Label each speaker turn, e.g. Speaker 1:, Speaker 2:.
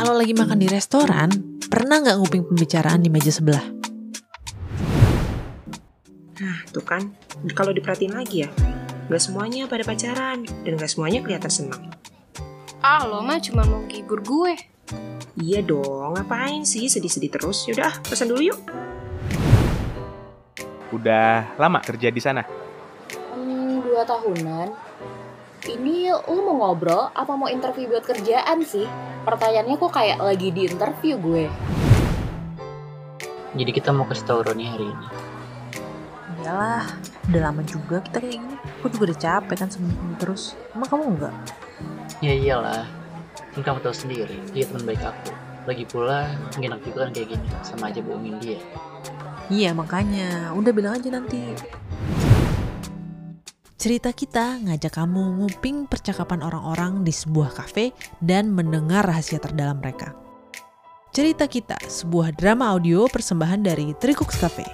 Speaker 1: Kalau lagi makan di restoran, pernah nggak nguping pembicaraan di meja sebelah?
Speaker 2: Nah, tuh kan. Kalau diperhatiin lagi ya, nggak semuanya pada pacaran dan nggak semuanya kelihatan senang.
Speaker 3: Ah, lo mah cuma mau hibur gue.
Speaker 2: Iya dong, ngapain sih sedih-sedih terus? Yaudah, pesan dulu yuk.
Speaker 4: Udah lama kerja di sana?
Speaker 5: Hmm, dua tahunan. Ini lu mau ngobrol apa mau interview buat kerjaan sih? Pertanyaannya kok kayak lagi di interview gue.
Speaker 6: Jadi kita mau ke Roni hari ini.
Speaker 1: Iyalah, udah lama juga kita kayak gini. Aku juga udah capek kan sama kamu terus. Emang kamu enggak?
Speaker 6: Ya iyalah, kan kamu tahu sendiri, dia teman baik aku. Lagi pula, nggak enak juga kan kayak gini, sama aja bohongin dia.
Speaker 1: Iya makanya, udah bilang aja nanti. Cerita kita ngajak kamu nguping percakapan orang-orang di sebuah kafe dan mendengar rahasia terdalam mereka. Cerita kita, sebuah drama audio persembahan dari Tricux Cafe.